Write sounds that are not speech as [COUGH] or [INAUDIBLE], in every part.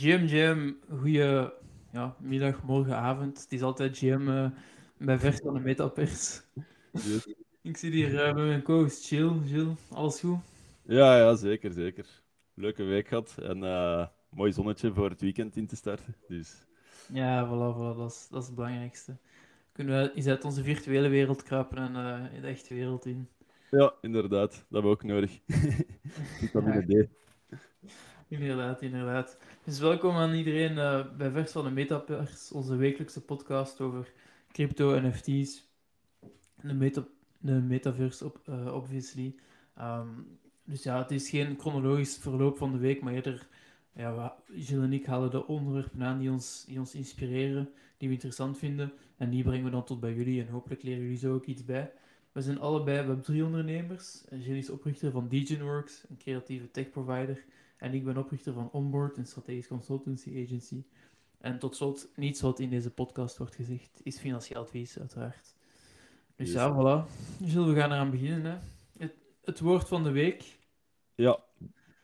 GM, GM, goeie ja, middag, morgen, avond. Het is altijd GM uh, bij vers van de Metapers. Yes. Ik zit hier uh, met mijn co-host Chill. Jill, alles goed? Ja, ja, zeker, zeker. Leuke week gehad en uh, mooi zonnetje voor het weekend in te starten. Dus... Ja, voilà, voilà dat, is, dat is het belangrijkste. Kunnen we eens uit onze virtuele wereld kruipen en in de echte wereld in. Ja, inderdaad. Dat hebben we ook nodig. [LAUGHS] Vitamine D. Inderdaad, inderdaad. Dus welkom aan iedereen uh, bij Vers van de Metapers, onze wekelijkse podcast over crypto, NFT's, de, meta de metaverse, op, uh, obviously. Um, dus ja, het is geen chronologisch verloop van de week, maar eerder, ja, Gilles en ik halen de onderwerpen aan die ons, ons inspireren, die we interessant vinden. En die brengen we dan tot bij jullie en hopelijk leren jullie zo ook iets bij. We zijn allebei Web3-ondernemers. Gilles is oprichter van DegenWorks, een creatieve tech-provider. En ik ben oprichter van Onboard, een strategisch consultancy agency. En tot slot, niets wat in deze podcast wordt gezegd, is financieel advies, uiteraard. Dus yes. ja, voilà. Zullen we gaan eraan beginnen. Hè? Het, het, woord van de week. Ja,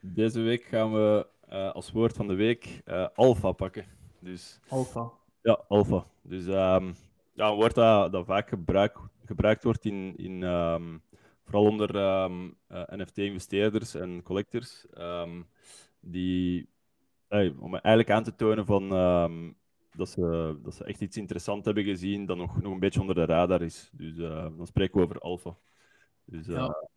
deze week gaan we uh, als woord van de week uh, alpha pakken. Dus, alpha. Ja, alpha. Dus um, ja, een woord dat, dat vaak gebruik, gebruikt wordt in, in um, vooral onder um, uh, NFT-investeerders en collectors. die, hey, om eigenlijk aan te tonen van dat ze, dat ze echt iets interessants hebben gezien dat nog, nog een beetje onder de radar is. Dus uh, dan spreken we over alpha. Dus, ja.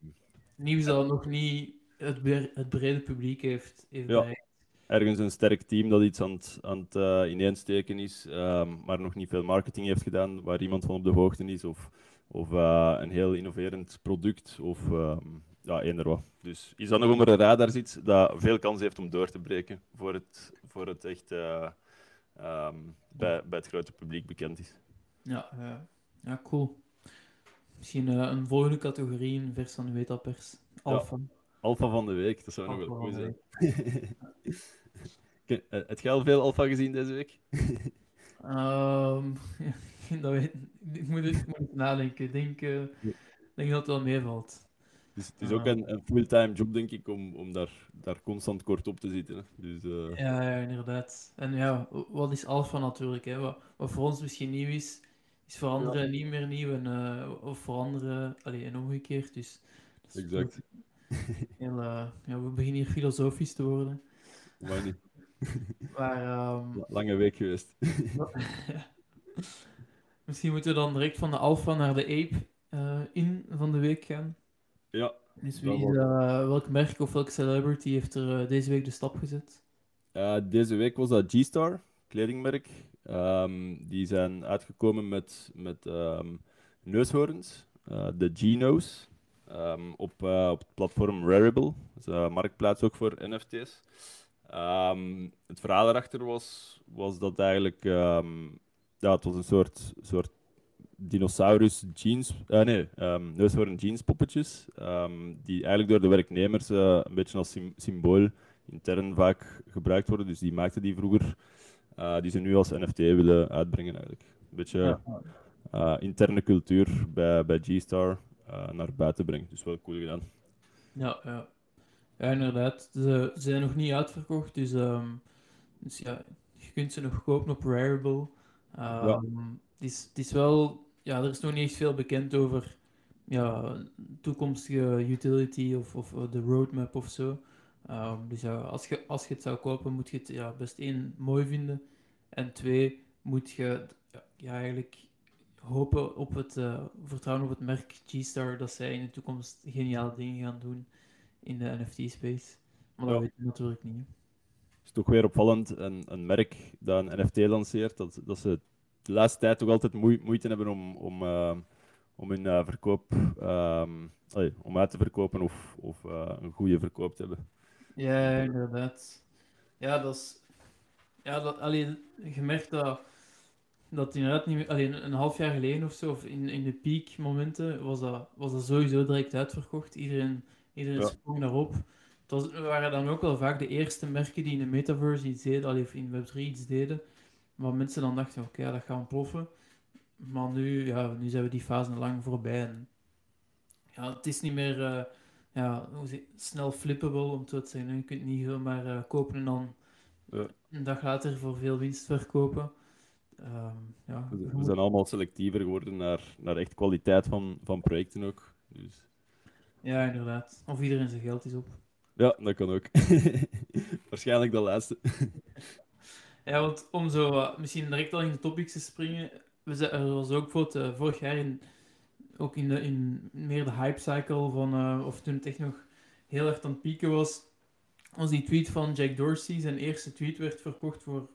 Nieuws dat nog niet het, het brede publiek heeft, heeft ja. Ergens een sterk team dat iets aan het, aan het uh, ineensteken is, um, maar nog niet veel marketing heeft gedaan, waar iemand van op de hoogte is, of, of een heel innoverend product, of um, ja, eender wat. Dus iets dat nog onder de radar zit, dat veel kans heeft om door te breken voor het, voor het echt um, bij, bij het grote publiek bekend is. Ja, ja. ja cool. Misschien uh, een volgende categorie in vers van de Wetapers. Alpha. Ja, alpha van de week, dat zou nog wel goed zijn. [LAUGHS] Heb je al veel alpha gezien deze week? [LAUGHS] um, dat weet, ik, moet, ik moet nadenken. Ik denk, uh, denk dat het wel meevalt. Dus het is ook een, een fulltime job, denk ik, om, om daar, daar constant kort op te zitten. Dus, uh... ja, ja, inderdaad. En ja, wat is alpha natuurlijk? Hè? Wat, wat voor ons misschien nieuw is, is voor anderen ja. niet meer nieuw. En, uh, of voor anderen, allee, en omgekeerd. Dus, dus exact. Heel, uh, ja, we beginnen hier filosofisch te worden. Maar niet. Maar, um... Lange week geweest. [LAUGHS] Misschien moeten we dan direct van de alpha naar de ape in van de week gaan. Ja. Dus wie, uh, welk merk of welke celebrity heeft er uh, deze week de stap gezet? Deze week was dat G-Star, kledingmerk. Um, die zijn uitgekomen met, met um, neushoorns, de G-Nose, um, op, op het platform Rarible. Dat is een marktplaats ook voor NFT's. het verhaal erachter was, was dat eigenlijk ja, het was een soort, soort dinosaurus jeans, uh, nee, um, neushoorn jeans poppetjes, um, die eigenlijk door de werknemers uh, een beetje als symbool intern vaak gebruikt worden. Dus die maakten die vroeger, uh, die ze nu als NFT willen uitbrengen eigenlijk. Een beetje interne cultuur bij, bij G-Star naar buiten brengen. Dus wel cool gedaan. Ja, ja. ja inderdaad. Ze, ze zijn nog niet uitverkocht, dus, um, dus ja, je kunt ze nog kopen op Ja. Het is, het is wel ja, er is nog niet echt veel bekend over ja, toekomstige utility of, of de roadmap of zo. Um, dus ja, als je, als je het zou kopen, moet je het ja, best één mooi vinden. En twee, moet je ja, eigenlijk hopen op het uh, vertrouwen op het merk G-Star dat zij in de toekomst geniale dingen gaan doen in de NFT-space. Maar dat weet je natuurlijk niet. Het is toch weer opvallend, een, een merk dat een NFT lanceert, dat, dat ze de laatste tijd toch altijd moeite hebben om, om, uh, om hun uh, verkoop um, allee, om uit te verkopen of, of uh, een goede verkoop te hebben. Ja, inderdaad. Ja, dat is. Ja, dat, alleen, je merkt dat, dat inderdaad niet meer, alleen een half jaar geleden of zo, of in, in de piekmomenten, was dat, was dat sowieso direct uitverkocht. Iedereen, iedereen ja. sprong daarop. Was, waren dan ook wel vaak de eerste merken die in de metaverse iets deden, allee, of in Web3 iets deden. Maar mensen dan dachten, oké, okay, dat gaat ploffen. Maar nu, ja, nu zijn we die fase lang voorbij. En, ja, het is niet meer uh, ja, hoe zeg, snel flippable, om het zo te zeggen. Je kunt niet zomaar uh, kopen en dan Ja. een dag later voor veel winst verkopen. Ehm, ja, We, we zijn allemaal selectiever geworden naar, naar echt kwaliteit van, van projecten ook. Dus, ja, inderdaad. Of iedereen zijn geld is op. ja, dat kan ook. [LAUGHS] Waarschijnlijk de laatste. Ja, want om zo eh, misschien direct al in de topics te springen. We zijn, er was ook bijvoorbeeld eh, vorig jaar in, ook in, de, in meer de hype cycle van, eh, of toen het echt nog heel erg aan het pieken was, was die tweet van Jack Dorsey. Zijn eerste tweet werd verkocht voor,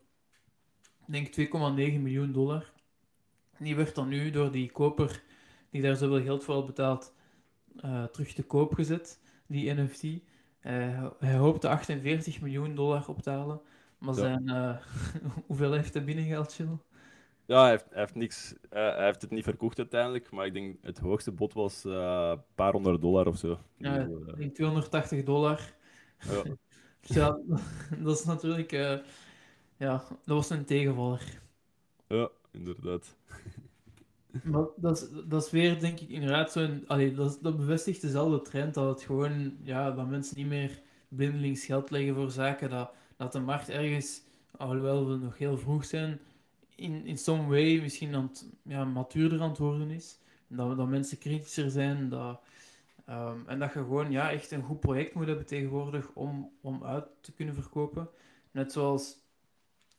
denk 2,9 miljoen dollar. Die werd dan nu door die koper, die daar zoveel geld voor had betaald, terug te koop gezet, die NFT. Eh, hij hoopte 48 miljoen dollar op te halen. Maar Ja. zijn, eh, [LAUGHS] hoeveel heeft hij binnengehaald, Chill? Ja, hij heeft, hij heeft niks, eh, hij heeft het niet verkocht uiteindelijk, maar ik denk het hoogste bod was een paar honderd dollar of zo. Ja, Dus, ik denk 280 dollar. ja. [LAUGHS] Ja, dat is natuurlijk... ja, dat was een tegenvaller. ja, inderdaad. Maar dat is, dat is weer, denk ik, inderdaad zo'n... Dat, dat bevestigt dezelfde trend, dat het gewoon... Ja, dat mensen niet meer blindelings geld leggen voor zaken, dat, dat de markt ergens, alhoewel we nog heel vroeg zijn, in, in some way misschien aan het, ja, matuurder aan het worden is. Dat, dat mensen kritischer zijn, dat... Ehm, en dat je gewoon ja, echt een goed project moet hebben tegenwoordig om, om uit te kunnen verkopen. Net zoals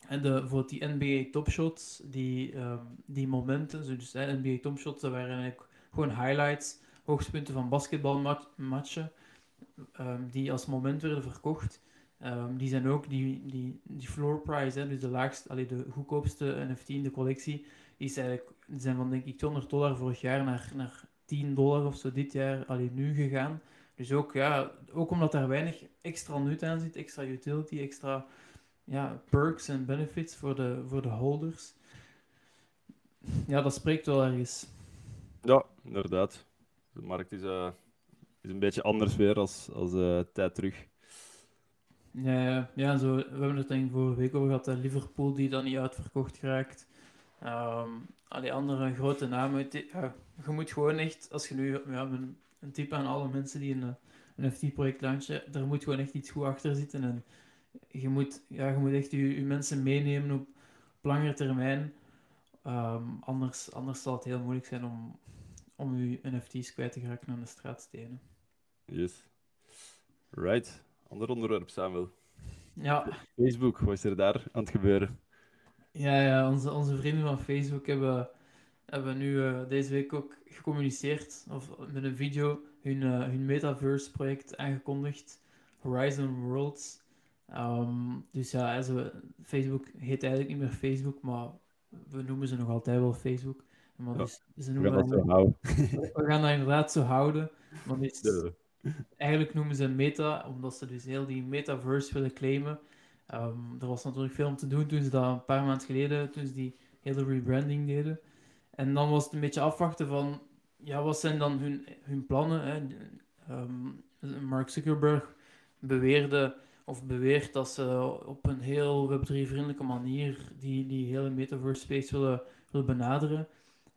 en de, bijvoorbeeld die NBA Topshots, die, ehm, die momenten, dus hè, NBA Topshots, dat waren eigenlijk gewoon highlights, hoogtepunten van basketbalmatchen, ehm, die als moment werden verkocht. Ehm, die zijn ook, die, die, die floor price, hè, dus de laagste, allee, de goedkoopste NFT in de collectie, is eigenlijk, zijn van denk ik 200 dollar vorig jaar naar, naar 10 dollar of zo dit jaar alleen nu gegaan. Dus ook, ja, ook omdat daar weinig extra nut aan zit, extra utility, extra ja, perks en benefits voor de, voor de holders. Ja, dat spreekt wel ergens. Ja, inderdaad. De markt is, eh, is een beetje anders weer als, als eh, tijd terug. Ja, ja, zo, we hebben het denk ik vorige week over gehad, Liverpool die dan niet uitverkocht geraakt. Ehm alle andere grote namen. Ja, je moet gewoon echt, als je nu ja, een, een tip aan alle mensen die een, een FT-project launchen, daar moet gewoon echt iets goed achter zitten. En je moet, ja, je moet echt je, je mensen meenemen op, op langere termijn. Ehm, anders, anders zal het heel moeilijk zijn om, om je NFT's kwijt te geraken aan de straatstenen. Yes. Right. Ander onderwerp, Samuel. Ja, Facebook, wat is er daar aan het gebeuren? Ja, ja onze, onze vrienden van Facebook hebben, hebben nu eh, deze week ook gecommuniceerd, of met een video, hun, eh, hun Metaverse-project aangekondigd, Horizon Worlds. Ehm, dus ja, zo, Facebook heet eigenlijk niet meer Facebook, maar we noemen ze nog altijd wel Facebook. Maar Ja, dus, ze We noemen gaan dat zo houden. [LAUGHS] we gaan dat inderdaad zo houden. Maar dus, Ja. eigenlijk noemen ze meta, omdat ze dus heel die metaverse willen claimen. Ehm, er was natuurlijk veel om te doen toen ze dat een paar maanden geleden, toen ze die hele rebranding deden. En dan was het een beetje afwachten van, ja, wat zijn dan hun, hun plannen? Hè? Ehm, Mark Zuckerberg beweerde, of beweert dat ze op een heel Web3-vriendelijke manier die, die hele metaverse space willen, willen benaderen.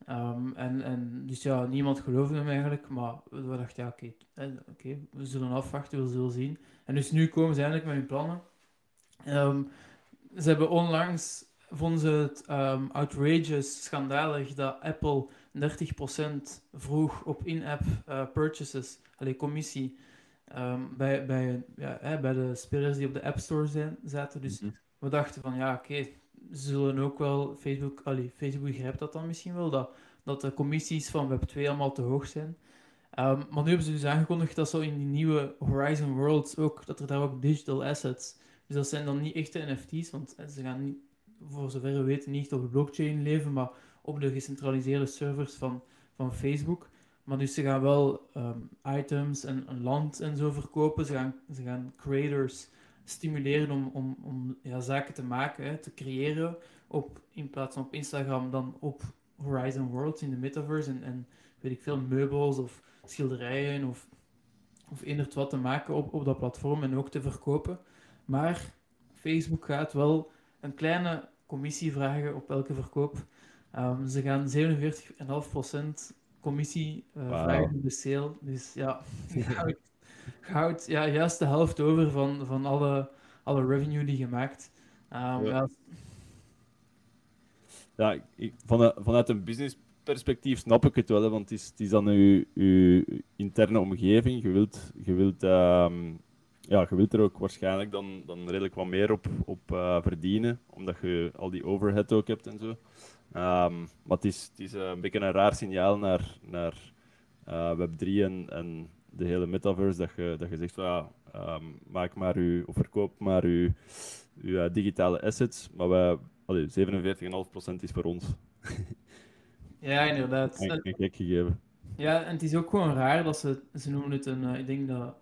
Ehm, en, en dus ja, niemand geloofde hem eigenlijk, maar we dachten, ja, oké, eh, oké, we zullen afwachten, we zullen zien. En dus nu komen ze eindelijk met hun plannen. Ehm, ze hebben onlangs, vonden ze het ehm, outrageous, schandalig, dat Apple 30% vroeg op in-app eh, purchases, alleen commissie, ehm, bij, bij, ja, hè, bij de spelers die op de App Store zijn, zaten. Dus Mhm. we dachten van, ja, oké, ze zullen ook wel, Facebook, allee, Facebook begrijpt dat dan misschien wel, dat, dat de commissies van Web2 allemaal te hoog zijn. Ehm, maar nu hebben ze dus aangekondigd dat zo in die nieuwe Horizon Worlds ook, dat er daar ook digital assets, dus dat zijn dan niet echte NFT's, want ze gaan niet, voor zover we weten niet op de blockchain leven, maar op de gecentraliseerde servers van, van Facebook. Maar dus ze gaan wel ehm, items en een land en zo verkopen. Ze gaan, ze gaan creators stimuleren om, om, om ja, zaken te maken, te creëren. Op, in plaats van op Instagram dan op Horizon Worlds in de metaverse. En, en weet ik veel, meubels of schilderijen of, of inderdaad wat te maken op, op dat platform en ook te verkopen. Maar Facebook gaat wel een kleine commissie vragen op elke verkoop. Ehm, ze gaan 47,5% commissie eh, Wauw. vragen op de sale. Dus ja, [LAUGHS] houdt ja, juist de helft over van, van alle, alle revenue die je maakt. Um, Ja. ja. Ja, ik, vanuit, vanuit een businessperspectief snap ik het wel, hè, want het is, het is dan uw, uw interne omgeving. Je wilt, je, wilt, ehm, ja, je wilt er ook waarschijnlijk dan, dan redelijk wat meer op, op eh, verdienen, omdat je al die overhead ook hebt en zo. Ehm, maar het is, het is eh, een beetje een raar signaal naar, naar eh, Web3 en, en de hele metaverse, dat je, dat je zegt van ja, ehm, maak maar uw, of verkoop maar uw, uw eh, digitale assets, maar wij, allee, 47,5% is voor ons. [LAUGHS] ja, inderdaad. Een, een gek gegeven. Ja, en het is ook gewoon raar dat ze, ze noemen het een, ik denk dat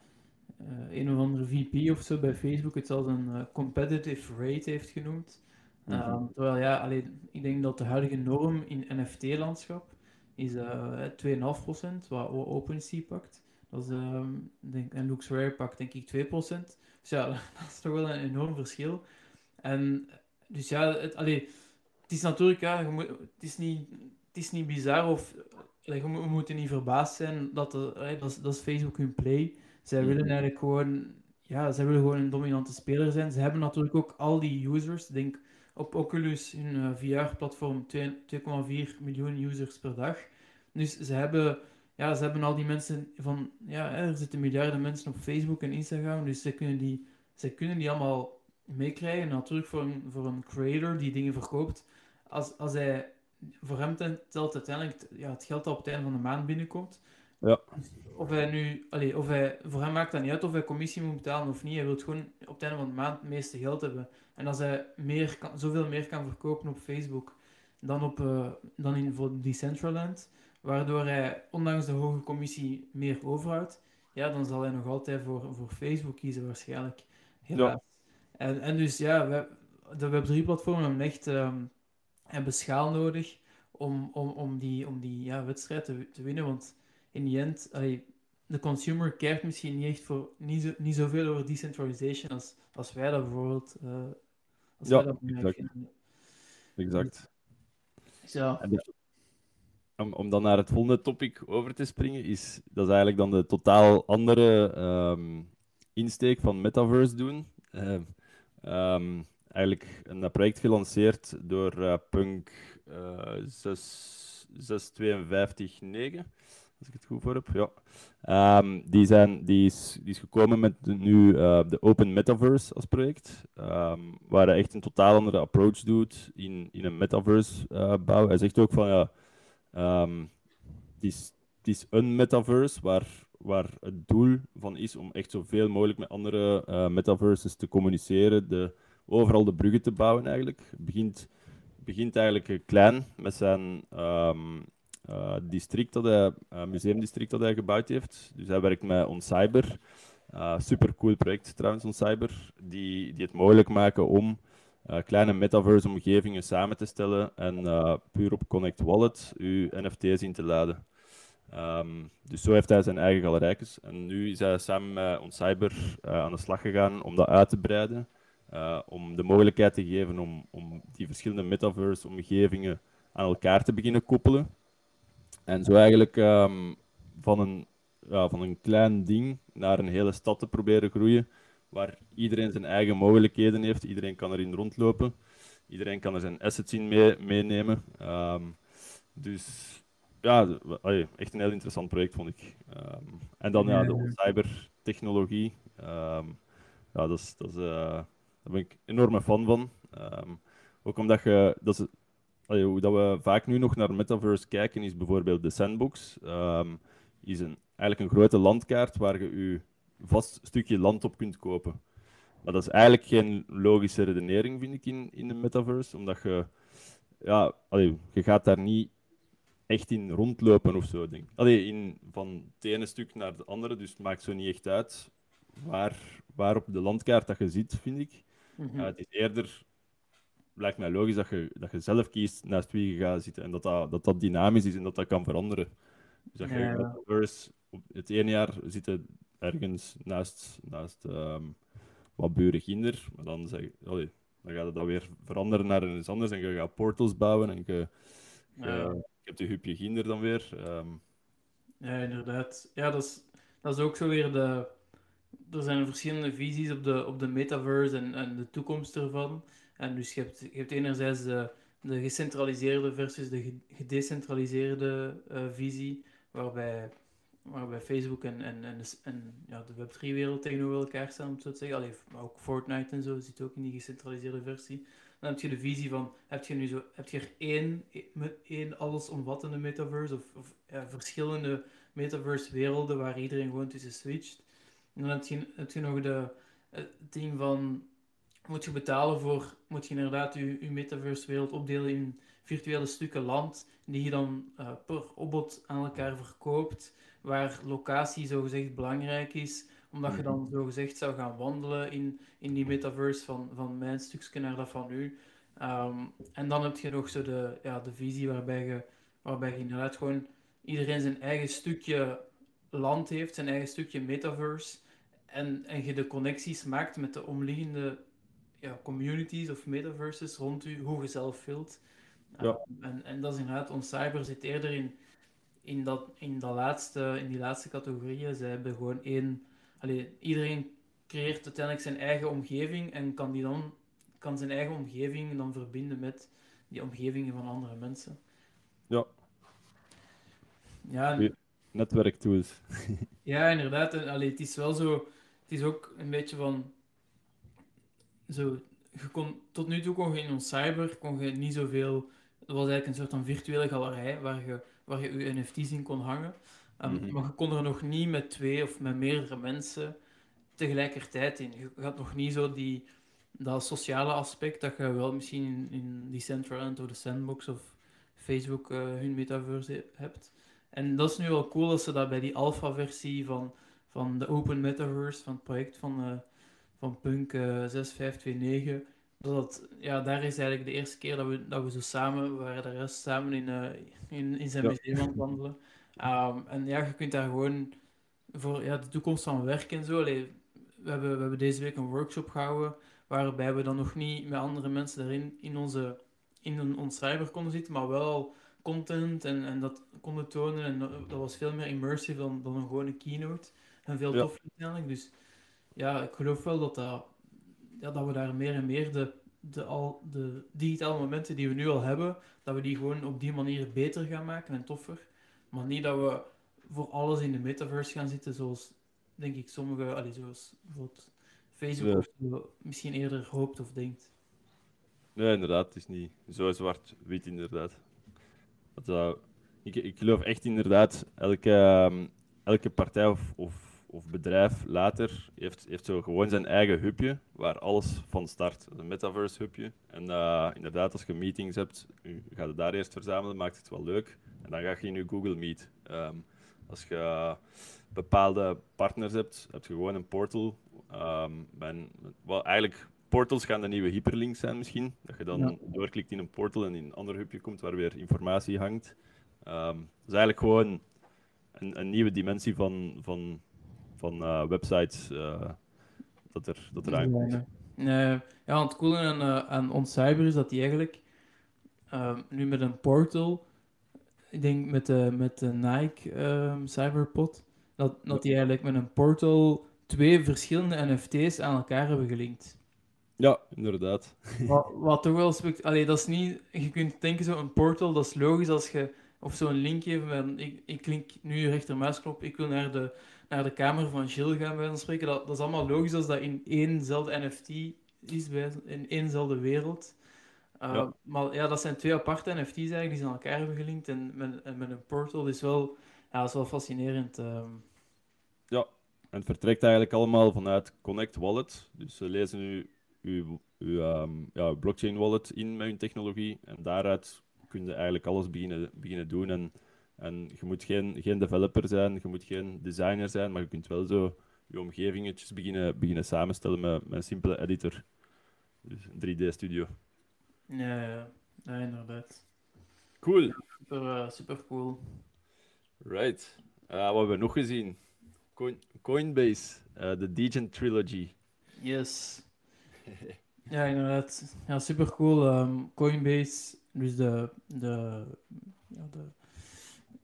een of andere VP of zo bij Facebook het als een competitive rate heeft genoemd. Mhm. Ehm, terwijl ja, alleen, ik denk dat de huidige norm in NFT-landschap is eh 2,5%, wat, wat OpenSea pakt. Dat is, ehm, denk, en LuxRare pakt denk ik 2%. Dus ja, [LAUGHS] dat is toch wel een enorm verschil. En dus ja, het, allee, het is natuurlijk, ja, je moet, het, is niet, het is niet bizar of allee, we moeten niet verbaasd zijn dat, de, allee, dat, is, dat is Facebook hun play. Zij Mhm. willen eigenlijk gewoon, ja, zij willen gewoon een dominante speler zijn. Ze hebben natuurlijk ook al die users. Ik denk op Oculus, hun eh, VR-platform, 2 2,4 miljoen users per dag. Dus ze hebben, ja, ze hebben al die mensen van, ja, er zitten miljarden mensen op Facebook en Instagram, dus ze kunnen die, ze kunnen die allemaal meekrijgen. Natuurlijk voor een, voor een creator die dingen verkoopt, als, als hij, voor hem telt uiteindelijk ja, het geld dat op het einde van de maand binnenkomt. Ja. Of hij nu, allee, of hij, voor hem maakt dat niet uit of hij commissie moet betalen of niet. Hij wil gewoon op het einde van de maand het meeste geld hebben. En als hij meer kan, zoveel meer kan verkopen op Facebook dan, op, eh, dan in voor Decentraland, waardoor hij ondanks de hoge commissie meer overhoudt, ja, dan zal hij nog altijd voor, voor Facebook kiezen waarschijnlijk. Helaas. En, en dus ja, we, de Web3-platformen hebben echt ehm, hebben schaal nodig om, om, om die, om die ja, wedstrijd te, te winnen. Want in die end, allee, de consumer kijkt misschien niet echt voor niet, zo, niet zoveel over decentralization als, als wij dat bijvoorbeeld uh, als Ja, wij dat exact. Dus om, om dan naar het volgende topic over te springen, is dat is eigenlijk dan de totaal andere ehm, insteek van Metaverse doen. Ehm, ehm, eigenlijk een project gelanceerd door eh, Punk eh 6 652.9, als ik het goed voor heb. Ja. Ehm, die, zijn, die, is, die is gekomen met nu eh, de Open Metaverse als project, ehm, waar hij echt een totaal andere approach doet in, in een metaverse eh, bouw. Hij zegt ook van ja, ehm, het, is, het is een metaverse waar, waar het doel van is om echt zoveel mogelijk met andere eh, metaverses te communiceren, de, overal de bruggen te bouwen eigenlijk. Het begint, begint eigenlijk klein met zijn eh, district dat hij, eh, museumdistrict dat hij gebouwd heeft. Dus hij werkt met OnCyber. Uh, super cool project trouwens, OnCyber, die, die het mogelijk maken om eh, kleine metaverse-omgevingen samen te stellen en eh, puur op Connect Wallet uw NFT's in te laden. Ehm, dus zo heeft hij zijn eigen galerijkes. En nu is hij samen met OnCyber uh, aan de slag gegaan om dat uit te breiden. Uh, om de mogelijkheid te geven om, om die verschillende metaverse-omgevingen aan elkaar te beginnen koppelen. En zo eigenlijk um, van, een, ja, van een klein ding naar een hele stad te proberen groeien, waar iedereen zijn eigen mogelijkheden heeft, iedereen kan erin rondlopen, iedereen kan er zijn assets in mee, meenemen. Um, dus ja, echt een heel interessant project vond ik. Um, en dan ja, de cybertechnologie, um, ja, dat is, dat is, uh, daar ben ik enorme fan van. ook omdat je, dat is, Allee, hoe dat we vaak nu nog naar Metaverse kijken, is bijvoorbeeld de Sandbox. Um, is een, eigenlijk een grote landkaart waar je je vast stukje land op kunt kopen. Maar dat is eigenlijk geen logische redenering, vind ik, in, in de Metaverse. Omdat je, ja, allee, je gaat daar niet echt in rondlopen of zo. Denk. Allee, in, van het ene stuk naar het andere, dus het maakt zo niet echt uit waar, waar op de landkaart dat je zit, vind ik. Mm -hmm. uh, het is eerder lijkt mij logisch dat je, dat je zelf kiest naast wie je gaat zitten en dat dat, dat dat dynamisch is en dat dat kan veranderen. Dus dat je ja. Metaverse, het ene jaar zitten ergens naast, naast um, wat burenkinder, maar dan, zeg, allee, dan gaat het dat weer veranderen naar iets anders en je gaat portals bouwen en je, je, ja. je hebt je hupje kinder dan weer. Um. Ja, inderdaad. Ja, dat is, dat is ook zo weer de... Er zijn verschillende visies op de, op de metaverse en, en de toekomst ervan. En dus je hebt, je hebt enerzijds de, de gecentraliseerde versus de gedecentraliseerde uh, visie, waarbij, waarbij Facebook en, en, en, en ja, de Web3-wereld tegenover elkaar staan, om zo te zeggen. Allee, maar ook Fortnite en zo zit ook in die gecentraliseerde versie. Dan heb je de visie van, heb je nu zo, heb je er één, één allesomvattende metaverse of, of verschillende metaverse-werelden waar iedereen gewoon tussen switcht. En dan heb je, je nog de, het ding van, moet je betalen voor, moet je inderdaad je, je metaverse-wereld opdelen in virtuele stukken land, die je dan uh, per opbod aan elkaar verkoopt, waar locatie zogezegd belangrijk is, omdat je dan mhm. zogezegd zou gaan wandelen in, in die metaverse van, van mijn stukje naar dat van u. Ehm, en dan heb je nog zo de, ja, de visie waarbij je, waarbij je inderdaad gewoon iedereen zijn eigen stukje land heeft, zijn eigen stukje metaverse. En, en je de connecties maakt met de omliggende ja, communities of metaverses rond u, hoe je zelf wilt. Ja. Ehm, en, en dat is inderdaad, ons cyber zit eerder in, in, dat, in, dat laatste, in die laatste categorieën. Ze hebben gewoon één allee, iedereen creëert uiteindelijk zijn eigen omgeving en kan, die dan, kan zijn eigen omgeving dan verbinden met die omgevingen van andere mensen. Ja. Ja, netwerktools. [LAUGHS] ja, inderdaad. En, allee, het is wel zo, het is ook een beetje van, zo, je kon, tot nu toe kon je in ons cyber kon je niet zoveel, het was eigenlijk een soort van virtuele galerij waar je, waar je je NFT's in kon hangen. Um, Maar je kon er nog niet met twee of met meerdere mensen tegelijkertijd in. Je had nog niet zo die, dat sociale aspect dat je wel misschien in, in Decentraland of de Sandbox of Facebook uh, hun metaverse hebt. En dat is nu wel cool dat ze dat bij die alpha-versie van, van de Open Metaverse, van het project van, uh, van Punk uh, eh, 6529, dat, ja, daar is eigenlijk de eerste keer dat we, dat we zo samen, waren de rest samen in, in, in zijn ja. museum aan het wandelen. Um, en ja, je kunt daar gewoon voor ja, de toekomst van werken en zo. Allee, we, hebben, we hebben deze week een workshop gehouden waarbij we dan nog niet met andere mensen erin in, onze, in ons cyber konden zitten, maar wel content en, en dat konden tonen. En dat, was veel meer immersive dan, dan een gewone keynote. En veel ja. toffer uiteindelijk. Dus ja, ik geloof wel dat, dat, ja, dat we daar meer en meer de, de, al, de digitale momenten die we nu al hebben, dat we die gewoon op die manier beter gaan maken en toffer. Maar niet dat we voor alles in de metaverse gaan zitten, zoals denk ik sommige, allee, zoals bijvoorbeeld Facebook misschien eerder hoopt of denkt. Nee, inderdaad, het is niet zo zwart-wit, inderdaad. Dat, ik, ik geloof echt inderdaad, elke, um, elke partij of, of, of, bedrijf later heeft, heeft zo gewoon zijn eigen hubje, waar alles van start. Een metaverse-hubje. En uh, inderdaad, als je meetings hebt, ga je daar eerst verzamelen, maakt het wel leuk. En dan ga je in je Google Meet. Um, als je bepaalde partners hebt, heb je gewoon een portal. Um, ben, wel, eigenlijk, portals gaan de nieuwe hyperlinks zijn misschien. Dat je dan ja. doorklikt in een portal en in een ander hubje komt waar weer informatie hangt. Um, dat is eigenlijk gewoon een, een nieuwe dimensie van, van, van uh, websites uh, dat er, dat er aankomt. Ja, ja, het coole aan, aan ons cyber is dat die eigenlijk nu met een portal ik denk met de, met de Nike um, Cyberpod, dat, dat die eigenlijk met een portal twee verschillende NFT's aan elkaar hebben gelinkt. Ja, inderdaad. [LAUGHS] Wat, wat toch wel spect... Allee, dat is niet... Je kunt denken, zo een portal, dat is logisch als je... Of zo'n link geven. Ik, ik klink nu rechtermuisknop, ik wil naar de, naar de kamer van Gilles gaan, bij spreken. Dat, dat is allemaal logisch als dat in éénzelfde NFT is, bij, in éénzelfde wereld. Uh, Maar ja, dat zijn twee aparte NFT's eigenlijk die ze aan elkaar hebben gelinkt. En met, met een portal is wel, ja, is wel fascinerend. Uh... Ja, en het vertrekt eigenlijk allemaal vanuit Connect Wallet. Dus ze lezen nu uw, uw um, ja, blockchain wallet in met hun technologie. En daaruit kun je eigenlijk alles beginnen, beginnen doen. En, en je moet geen, geen developer zijn, je moet geen designer zijn, maar je kunt wel zo je omgevingetjes beginnen, beginnen samenstellen met, met een simpele editor. Dus 3D-studio. Ja, ja, ja inderdaad. Cool. Super, uh, super cool. Right. Uh, wat hebben we nog gezien? Coin Coinbase, uh, de Degen Trilogy. Yes. [LAUGHS] ja, inderdaad. Ja, super cool. Um, Coinbase, dus de, de, ja, de,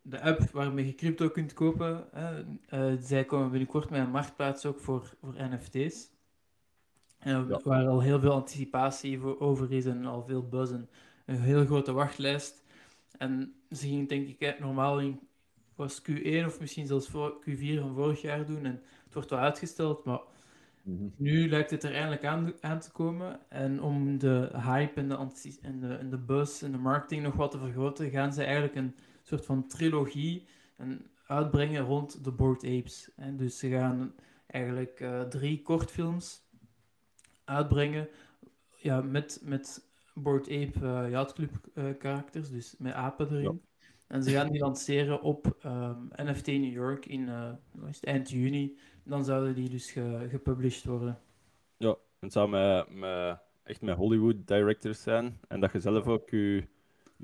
de app waarmee je crypto kunt kopen. Hè. Uh, zij komen binnenkort met een marktplaats ook voor, voor NFT's. Ja. waar al heel veel anticipatie voor over is en al veel buzz en een heel grote wachtlijst. En ze gingen denk ik eh, normaal in was Q1 of misschien zelfs voor Q4 van vorig jaar doen. En het wordt wel uitgesteld, maar nu lijkt het er eindelijk aan, aan te komen. En om de hype en de, en, de, en de buzz en de marketing nog wat te vergroten, gaan ze eigenlijk een soort van trilogie en uitbrengen rond de Bored Apes. En dus ze gaan eigenlijk eh, drie kortfilms uitbrengen ja, met, met Bored Ape eh Yacht Club eh, karakters, dus met apen erin. Ja. En ze gaan die lanceren op ehm, NFT New York in het, eind juni. Dan zouden die dus ge- gepublished worden. Ja, en het zou met, met, echt met Hollywood directors zijn. En dat je zelf ook je,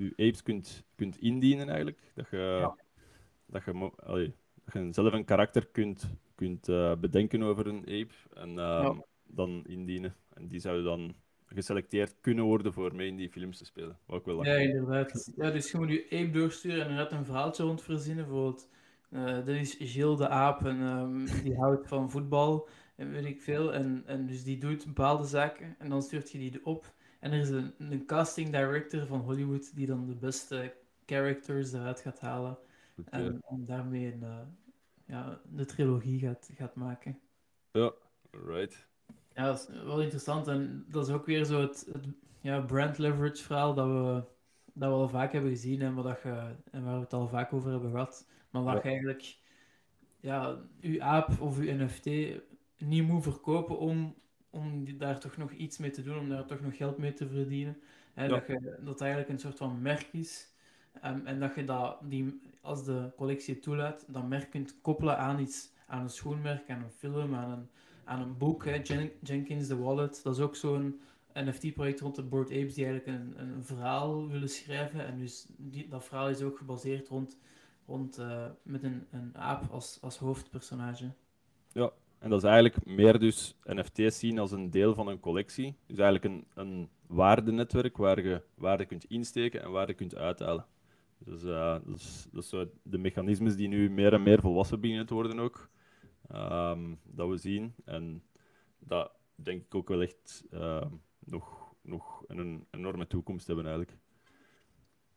je apes kunt, kunt indienen eigenlijk. Dat je, Ja. dat je, mo- allee, dat je zelf een karakter kunt, kunt eh, bedenken over een ape. En ehm, Ja. dan indienen. En die zouden dan geselecteerd kunnen worden voor mee in die films te spelen. Wat ik wel Ja, inderdaad. Ja, dus je moet je ape doorsturen en er gaat een verhaaltje rond verzinnen. Bijvoorbeeld, eh dat is Gilles de Aap en ehm, die houdt van voetbal en weet ik veel. En, en dus die doet bepaalde zaken en dan stuurt je die op. En er is een, een casting director van Hollywood die dan de beste characters eruit gaat halen. En, en daarmee een, eh, ja, de trilogie gaat, gaat maken. ja, right. Ja, dat is wel interessant. En dat is ook weer zo het, het ja, brand leverage verhaal dat we, dat we al vaak hebben gezien en, wat je, en waar we het al vaak over hebben gehad. Maar dat Ja. je eigenlijk ja, je aap of je NFT niet moet verkopen om, om die- daar toch nog iets mee te doen, om daar toch nog geld mee te verdienen. Hè, Ja. dat, je, dat het eigenlijk een soort van merk is. Ehm, en dat je dat, die, als de collectie toelaat, dat merk kunt koppelen aan iets, aan een schoenmerk, aan een film, aan een, aan een boek. Hè. Jen- Jenkins The Wallet, dat is ook zo'n NFT-project rond de Bored Apes die eigenlijk een, een verhaal willen schrijven. En dus die, dat verhaal is ook gebaseerd rond, rond eh, met een, een aap als, als hoofdpersonage. En dat is eigenlijk meer dus NFT's zien als een deel van een collectie. Dus eigenlijk een, een waardenetwerk waar je waarde kunt insteken en waarde kunt uithalen. Dus eh, dat is, dat de mechanismes die nu meer en meer volwassen beginnen te worden ook. Ehm, dat we zien. En dat denk ik ook wel echt ehm, nog, nog een enorme toekomst hebben eigenlijk.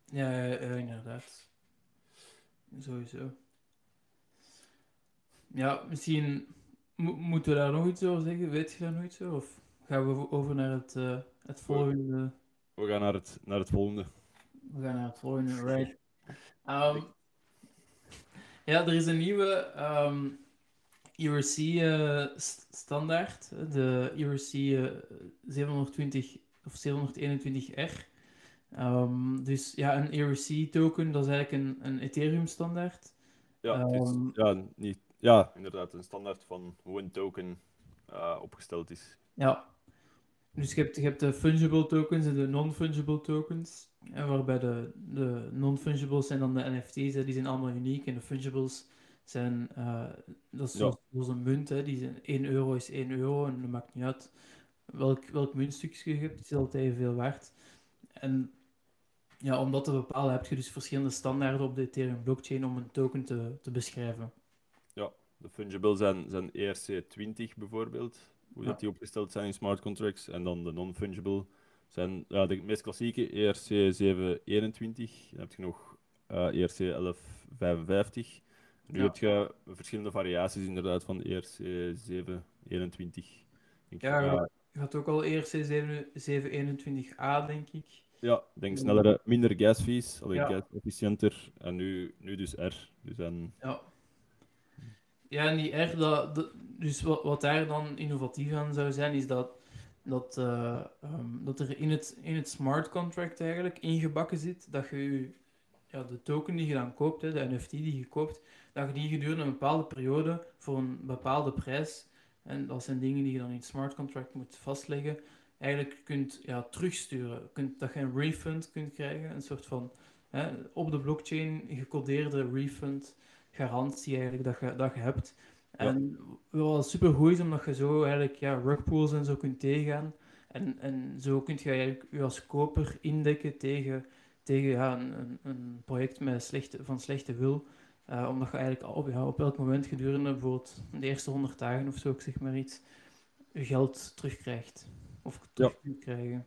Ja, ja, inderdaad. Sowieso. Ja, misschien mo- moeten we daar nog iets over zeggen. Weet je daar nog iets over? Of gaan we over naar het, eh, het volgende? We gaan naar het, naar het volgende. We gaan naar het volgende, right. [LAUGHS] Ehm, ja, er is een nieuwe ehm ERC-standaard. de ERC eh, 720 of 721R. Ehm, dus ja, een ERC-token, dat is eigenlijk een, een Ethereum-standaard. Ja, het is, Ehm, ja, niet, ja, inderdaad, een standaard van hoe een token eh, opgesteld is. Ja. Dus je hebt, je hebt de fungible tokens en de non-fungible tokens. En waarbij de, de non-fungibles zijn dan de NFT's, hè, die zijn allemaal uniek. En de fungibles zijn, eh, dat is zoals, een munt, hè, die zijn, 1 euro is 1 euro en dat maakt niet uit welk, welk muntstukje je hebt, het is altijd evenveel waard. En ja, om dat te bepalen heb je dus verschillende standaarden op de Ethereum blockchain om een token te, te beschrijven. De fungible zijn, zijn ERC20 bijvoorbeeld, hoe Ja. dat die opgesteld zijn in smart contracts. En dan de non-fungible zijn ja, de meest klassieke E ERC721. Dan heb je nog eh ERC1155. Nu Ja. heb je verschillende variaties inderdaad van E ERC721. Denk, Ja. Je had ook al ERC 721A, denk ik. ja, ik denk snellere, minder gas fees, alleen Ja. efficiënter. En nu, nu dus R. Dus en, Ja. Ja, en die dat, dus wat, wat daar dan innovatief aan zou zijn, is dat, dat, eh, ehm, dat er in het, in het smart contract eigenlijk ingebakken zit dat je je- ja, de token die je dan koopt, hè, de NFT die je koopt, dat je die gedurende een bepaalde periode voor een bepaalde prijs, en dat zijn dingen die je dan in het smart contract moet vastleggen, eigenlijk kunt ja, terugsturen. Kunt, dat je een refund kunt krijgen, een soort van hè, op de blockchain gecodeerde refund garantie eigenlijk dat je, dat je hebt. En wat super goed is, omdat je zo eigenlijk ja, rugpools en zo kunt tegengaan. En, en zo kun je eigenlijk je als koper indekken tegen, tegen ja, een, een, project met slechte, van slechte wil. Eh, omdat je eigenlijk op, ja, op elk moment gedurende bijvoorbeeld de eerste 100 dagen of zo, ik zeg maar iets, je geld terugkrijgt. Of terug kunt krijgen.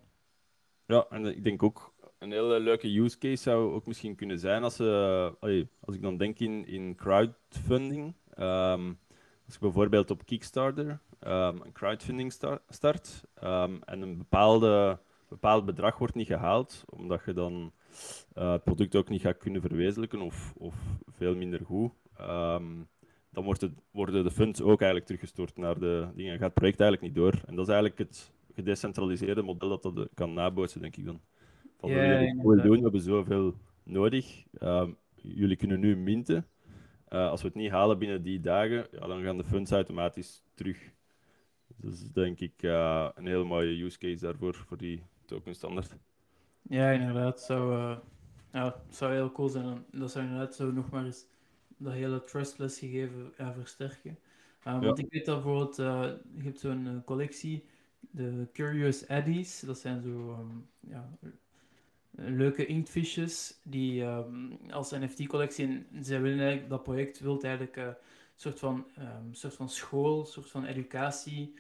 Ja, en ik denk ook een hele leuke use case zou ook misschien kunnen zijn als, uh, als ik dan denk in, in crowdfunding. Ehm, als je bijvoorbeeld op Kickstarter um, een crowdfunding start um, en een bepaalde, bepaald bedrag wordt niet gehaald, omdat je dan uh, het product ook niet gaat kunnen verwezenlijken of, of veel minder goed, dan wordt het, worden de funds ook eigenlijk teruggestort naar de dingen. Gaat het project eigenlijk niet door. En dat is eigenlijk het gedecentraliseerde model dat dat kan nabootsen, denk ik dan. Van, we willen doen, we hebben zoveel nodig. jullie kunnen nu minten. Uh, als we het niet halen binnen die dagen, ja, dan gaan de funds automatisch terug. Dus denk ik uh, een hele mooie use case daarvoor, voor die token standaard. Ja, inderdaad. Zou, uh, ja, zou heel cool zijn. Dat zou inderdaad zo nog maar eens dat hele trustless gegeven ja, versterken. Want ik weet dat bijvoorbeeld, je hebt zo'n collectie, de Curious Eddies. Dat zijn zo um, ja, leuke inktvisjes die um, als NFT-collectie, en zij willen eigenlijk, dat project wil eigenlijk een soort van, um, soort van school, een soort van educatie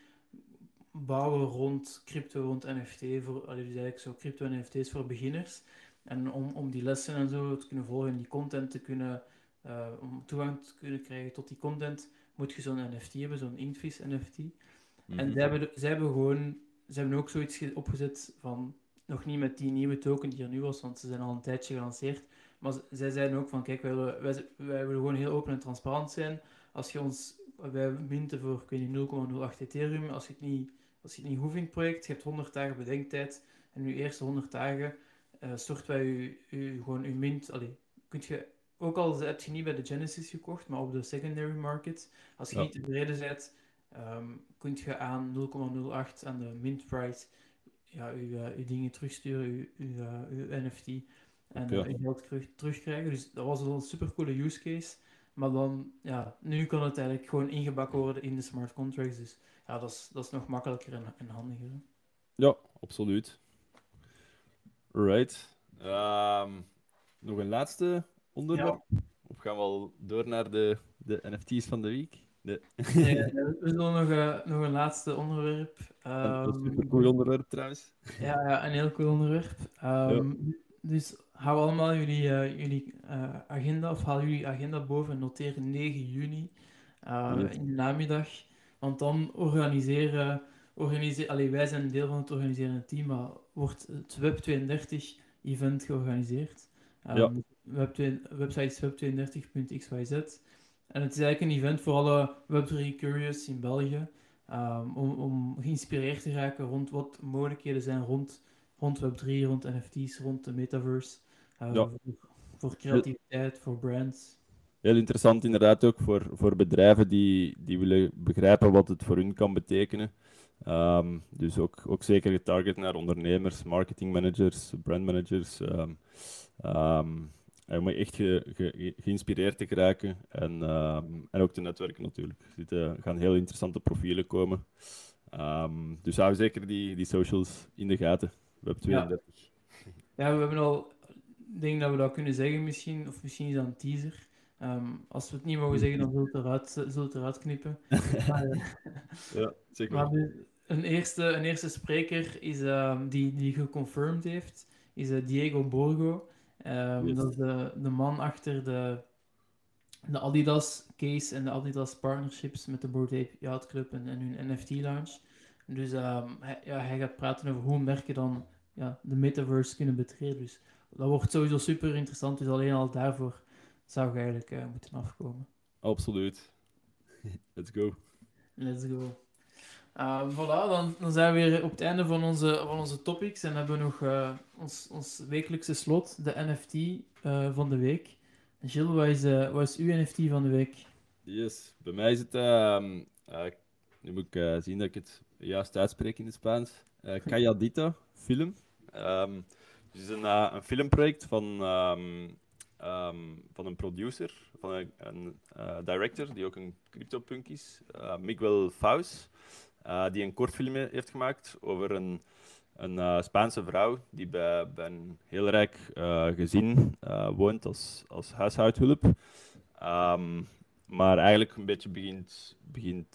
bouwen rond crypto, rond NFT, voor, dus eigenlijk zo crypto-NFT's voor beginners. En om, om die lessen en zo te kunnen volgen, die content te kunnen, uh, om toegang te kunnen krijgen tot die content, moet je zo'n NFT hebben, zo'n inktvis NFT. Mm -hmm. En zij hebben, zij hebben gewoon, ze hebben ook zoiets opgezet van nog niet met die nieuwe token die er nu was, want ze zijn al een tijdje gelanceerd. Maar zij zeiden ook van, kijk, wij willen, wij, wij willen gewoon heel open en transparant zijn. Als je ons, wij minten voor, ik weet niet, 0,08 Ethereum. Als je het niet, als je het niet hoeft in het project, je hebt 100 dagen bedenktijd. En nu eerste 100 dagen uh, storten wij u, u, gewoon uw mint. Allee, kunt je, ook al heb je niet bij de Genesis gekocht, maar op de secondary market, als je niet tevreden bent, um, kun je aan 0,08 aan de mint price ja, uw, uh, uw dingen terugsturen, uw, uw, uh, uw NFT en okay. uh, geld terug, terugkrijgen. Dus dat was een super coole use case. Maar dan, ja, nu kan het eigenlijk gewoon ingebakken worden in de smart contracts. Dus ja, dat is, dat is nog makkelijker en, en handiger. Ja, absoluut. Right. Um, nog een laatste onderwerp? Ja. Of gaan we al door naar de, de NFT's van de week? Nee. nee [LAUGHS] we zullen nog, uh, nog een laatste onderwerp. Um, dat is een super cool onderwerp trouwens. Ja, ja een heel cool onderwerp. Um, ja. Dus hou allemaal jullie, uh, jullie uh, agenda, of haal jullie agenda boven en noteer 9 juni yes. in de namiddag. Want dan organiseren, organiseren allee, wij zijn deel van het organiserende team, maar wordt het Web32-event georganiseerd. Um, ja. Web2, website is web32.xyz. En het is eigenlijk een event voor alle Web3 curious in België. Um, om, om geïnspireerd te raken rond wat mogelijkheden zijn rond, rond Web3, rond NFT's, rond de metaverse. Uh, ja. voor, voor, creativiteit, voor brands. Heel interessant inderdaad ook voor, voor bedrijven die, die willen begrijpen wat het voor hun kan betekenen. Um, dus ook, ook zeker getarget naar ondernemers, marketingmanagers, brandmanagers. Um, en om echt ge, ge, geïnspireerd te geraken en, uh, en ook te netwerken natuurlijk. Er zitten, gaan heel interessante profielen komen. Um, dus hou zeker die, die socials in de gaten. Web 32. Ja. ja, we hebben al dingen dat we dat kunnen zeggen misschien, of misschien is dat een teaser. Um, als we het niet mogen zeggen, dan zullen we het eruit, zullen het eruit knippen. [LAUGHS] maar, uh, ja, zeker. Maar een, eerste, een eerste spreker is, die, die geconfirmed heeft, is uh, Diego Borgo. Um, yes. Dat is de, de man achter de, de Adidas case en de Adidas partnerships met de Bored Ape Yacht Club en, en hun NFT launch. Dus um, hij, ja, hij gaat praten over hoe merken dan ja, de metaverse kunnen betreden. Dus dat wordt sowieso super interessant. Dus alleen al daarvoor zou je eigenlijk uh, moeten afkomen. Absoluut. [LAUGHS] Let's go. Let's go. Uh, voilà, dan, dan, zijn we weer op het einde van onze, van onze topics en hebben we nog uh, ons, ons wekelijkse slot, de NFT uh, van de week. Gilles, wat is, wat is uw NFT van de week? Yes, bij mij is het, ehm, nu moet ik zien dat ik het juist uitspreek in het Spaans, Calladita film. Het is een, een filmproject van, um, van een producer, van een, director, die ook een CryptoPunk is, Miguel Faust. Uh, die een kortfilm heeft gemaakt over een, een uh, Spaanse vrouw die bij, een heel rijk uh, gezin woont als, als huishoudhulp. Um, maar eigenlijk een beetje begint, begint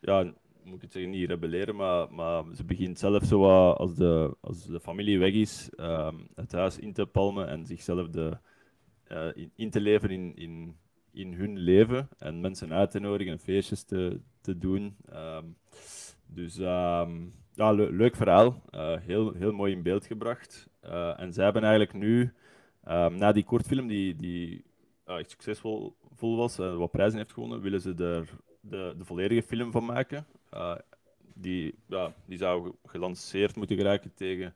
ja, moet ik het zeggen, niet rebelleren, maar, maar ze begint zelf zo als de, als de familie weg is, ehm, het huis in te palmen en zichzelf de, eh, in, in te leven in, in, in hun leven en mensen uit te nodigen en feestjes te, te doen. Ehm, dus ehm, ja, le- leuk verhaal. Eh, heel, heel mooi in beeld gebracht. Eh, en zij hebben eigenlijk nu, ehm, na die kortfilm die, die eh, echt succesvol vol was en wat prijzen heeft gewonnen, willen ze er de, de volledige film van maken. Die, ja, die zou gelanceerd moeten geraken tegen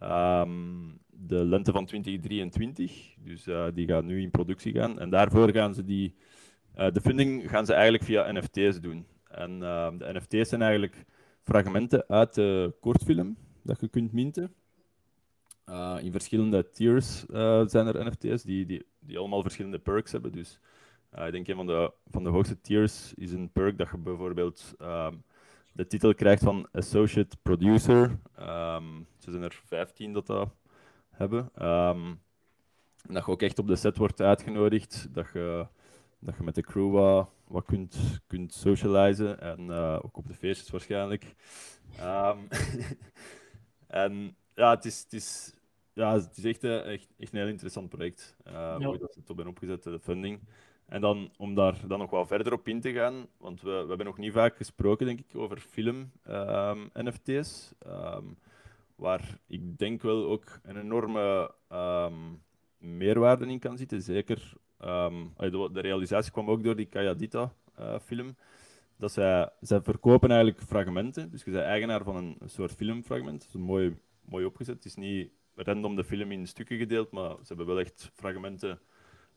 ehm, de lente van 2023. Dus eh, die gaat nu in productie gaan. En daarvoor gaan ze die... eh, de funding gaan ze eigenlijk via NFT's doen. En ehm, de NFT's zijn eigenlijk fragmenten uit de kortfilm dat je kunt minten. Uh, in verschillende tiers zijn er NFT's die, die, die allemaal verschillende perks hebben. Dus ik denk een van de, van de hoogste tiers is een perk dat je bijvoorbeeld um, de titel krijgt van Associate Producer. Um, er zijn er 15 dat dat hebben. Um, dat je ook echt op de set wordt uitgenodigd. Dat je, dat je met de crew wat, wat kunt, kunt socializen. En uh, ook op de feestjes waarschijnlijk. [LAUGHS] en ja, het is, het is, ja, het is echt, echt, echt een heel interessant project. Uh, ja. Hoe dat het op ben opgezet, de funding. En dan om daar dan nog wel verder op in te gaan, want we, we hebben nog niet vaak gesproken, denk ik, over film-NFT's. Um, um, waar ik denk wel ook een enorme um, meerwaarde in kan zitten. Zeker, de, de, realisatie kwam ook door die Kayadita-film. Uh, dat zij, zij verkopen eigenlijk fragmenten. Dus je bent eigenaar van een, een soort filmfragment. Dat is mooi, mooi opgezet. Het is niet random de film in stukken gedeeld, maar ze hebben wel echt fragmenten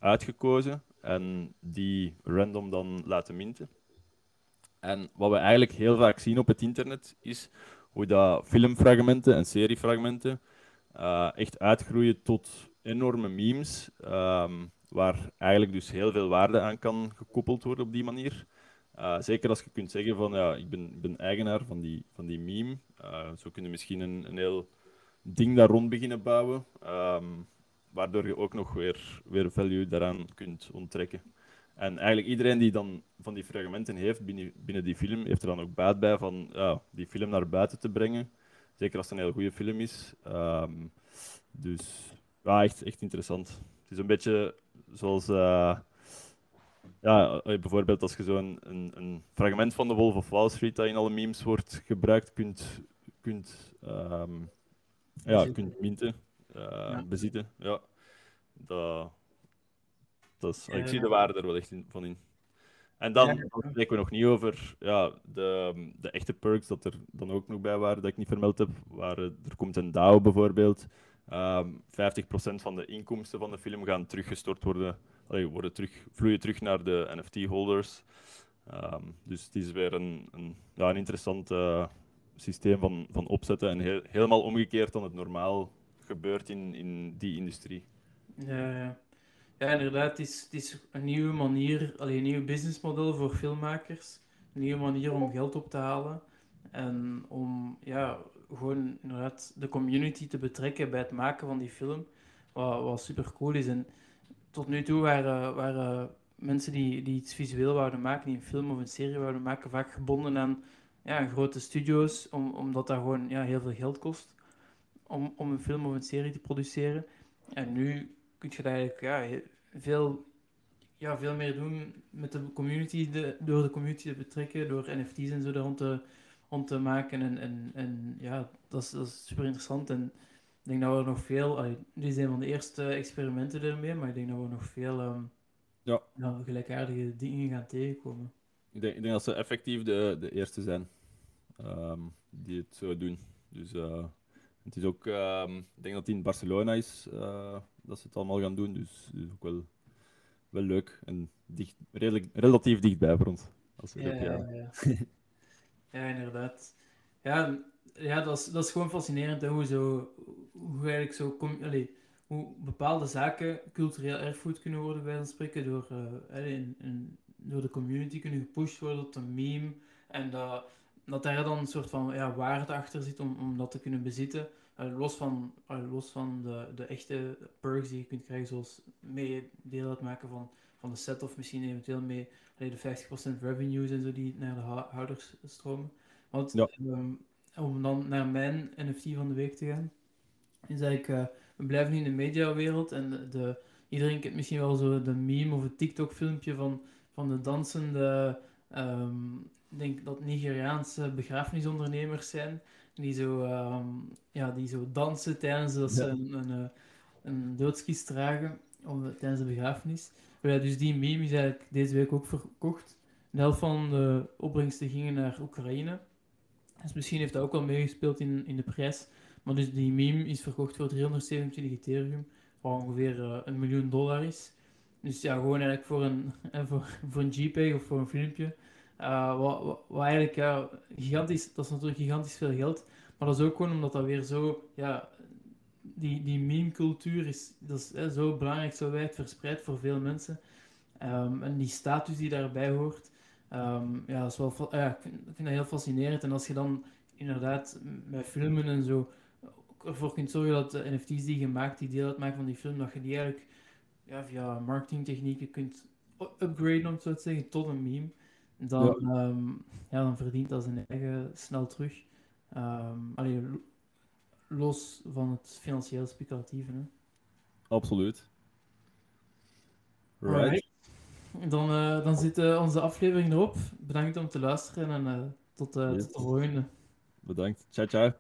uitgekozen en die random dan laten minten. En wat we eigenlijk heel vaak zien op het internet is hoe dat filmfragmenten en seriefragmenten uh, echt uitgroeien tot enorme memes, um, waar eigenlijk dus heel veel waarde aan kan gekoppeld worden op die manier. Uh, zeker als je kunt zeggen van ja, ik ben, ben eigenaar van die, van die meme. Uh, zo kun je misschien een, een heel ding daar rond beginnen bouwen. Um, waardoor je ook nog weer, weer value daaraan kunt onttrekken. En eigenlijk iedereen die dan van die fragmenten heeft binnen, binnen die film, heeft er dan ook baat bij van ja, die film naar buiten te brengen. Zeker als het een heel goede film is. Um, dus ja, echt, echt interessant. Het is een beetje zoals... Uh, ja, bijvoorbeeld als je zo'n een, een fragment van de Wolf of Wall Street dat in alle memes wordt gebruikt, kunt, kunt, um, ja, kunt minten. Uh, ja. bezitten. Ja, dat, dat is, ja, ik zie de waarde er wel echt in, van in. En dan, dan spreken we nog niet over ja, de, de echte perks dat er dan ook nog bij waren, dat ik niet vermeld heb. Waar, er komt een DAO bijvoorbeeld. Um, 50% van de inkomsten van de film gaan teruggestort worden, allee, worden terug, vloeien terug naar de NFT-holders. Um, dus het is weer een, een, ja, een interessant uh, systeem van, van opzetten en heel, helemaal omgekeerd dan het normaal gebeurt in, in die industrie. Ja, ja. ja inderdaad. Het is, het is een nieuwe manier, alleen een nieuw businessmodel voor filmmakers. Een nieuwe manier om geld op te halen. En om ja, gewoon inderdaad de community te betrekken bij het maken van die film. Wat, wat super cool is. En tot nu toe waren, waren mensen die, die iets visueel wouden maken, die een film of een serie wouden maken, vaak gebonden aan ja, grote studio's, om, omdat dat gewoon ja, heel veel geld kost om, om een film of een serie te produceren. En nu kun je eigenlijk ja, veel, ja, veel meer doen met de community, de, door de community te betrekken, door NFT's en zo daar rond te, rond te maken. En, en, en ja, dat is, dat is super interessant. En ik denk dat we nog veel, allee, dit zijn van de eerste experimenten ermee, maar ik denk dat we nog veel um, ja. gelijkaardige dingen gaan tegenkomen. Ik denk, ik denk dat ze effectief de, de eerste zijn um, die het zo doen. Dus uh, het is ook, um, ik denk dat het in Barcelona is uh, dat ze het allemaal gaan doen, dus is ook wel, wel leuk en dicht, redelijk, relatief dichtbij voor ons. Als ja, ja, ja. ja, inderdaad. Ja, ja dat, is, dat is gewoon fascinerend hè, hoe, zo, hoe eigenlijk zo kom, allez, hoe bepaalde zaken cultureel erfgoed kunnen worden bij ons spreken door, uh, in, in, door de community kunnen gepusht worden tot een meme en dat dat daar dan een soort van ja, waarde achter zit om, om dat te kunnen bezitten. Uh, los van, uh, los van de, de echte perks die je kunt krijgen, zoals mee deel uitmaken van, van de set of misschien eventueel mee allee, de 50% revenues en zo die naar de hou- houders stromen. Want Ja. ehm, om dan naar mijn NFT van de week te gaan, is eigenlijk, eh, we blijven nu in de mediawereld en de, de- iedereen kent misschien wel zo de meme of het TikTok-filmpje van, van de dansende, ik denk dat Nigeriaanse begrafenisondernemers zijn, die zo, ehm, ja, die zo dansen tijdens dat ze Ja. een, een, eh, een doodskist dragen om, de- tijdens de begrafenis. Ja, dus die meme is eigenlijk deze week ook verkocht. De helft van de opbrengsten gingen naar Oekraïne. Dus misschien heeft dat ook wel meegespeeld in, in de prijs. Maar dus die meme is verkocht voor 327 Ethereum, wat ongeveer eh, een miljoen dollar is. Dus ja, gewoon eigenlijk voor een, [LAUGHS] voor, voor een JPEG of voor een filmpje. Eh, wat, eigenlijk ja, gigantisch, dat is natuurlijk gigantisch veel geld. Maar dat is ook gewoon omdat dat weer zo, ja, die, die meme-cultuur is, dat is hè, zo belangrijk, zo wijd verspreid voor veel mensen. Ehm, en die status die daarbij hoort, ehm, ja, is wel, ik, vind, ik dat heel fascinerend. En als je dan inderdaad met filmen en zo ervoor kunt zorgen dat de NFT's die je maakt, die deel uitmaken van die film, dat je die eigenlijk ja, via marketingtechnieken kunt upgraden, om zo te zeggen, tot een meme. Dan, ja. ja, dan verdient dat zijn eigen snel terug. Ehm allee, lo- los van het financieel speculatieve. Hè. Absoluut. Right. Alright. Dan, eh, dan zit eh, onze aflevering erop. Bedankt om te luisteren en eh, tot, Yes. tot de volgende. Bedankt. Ciao, ciao.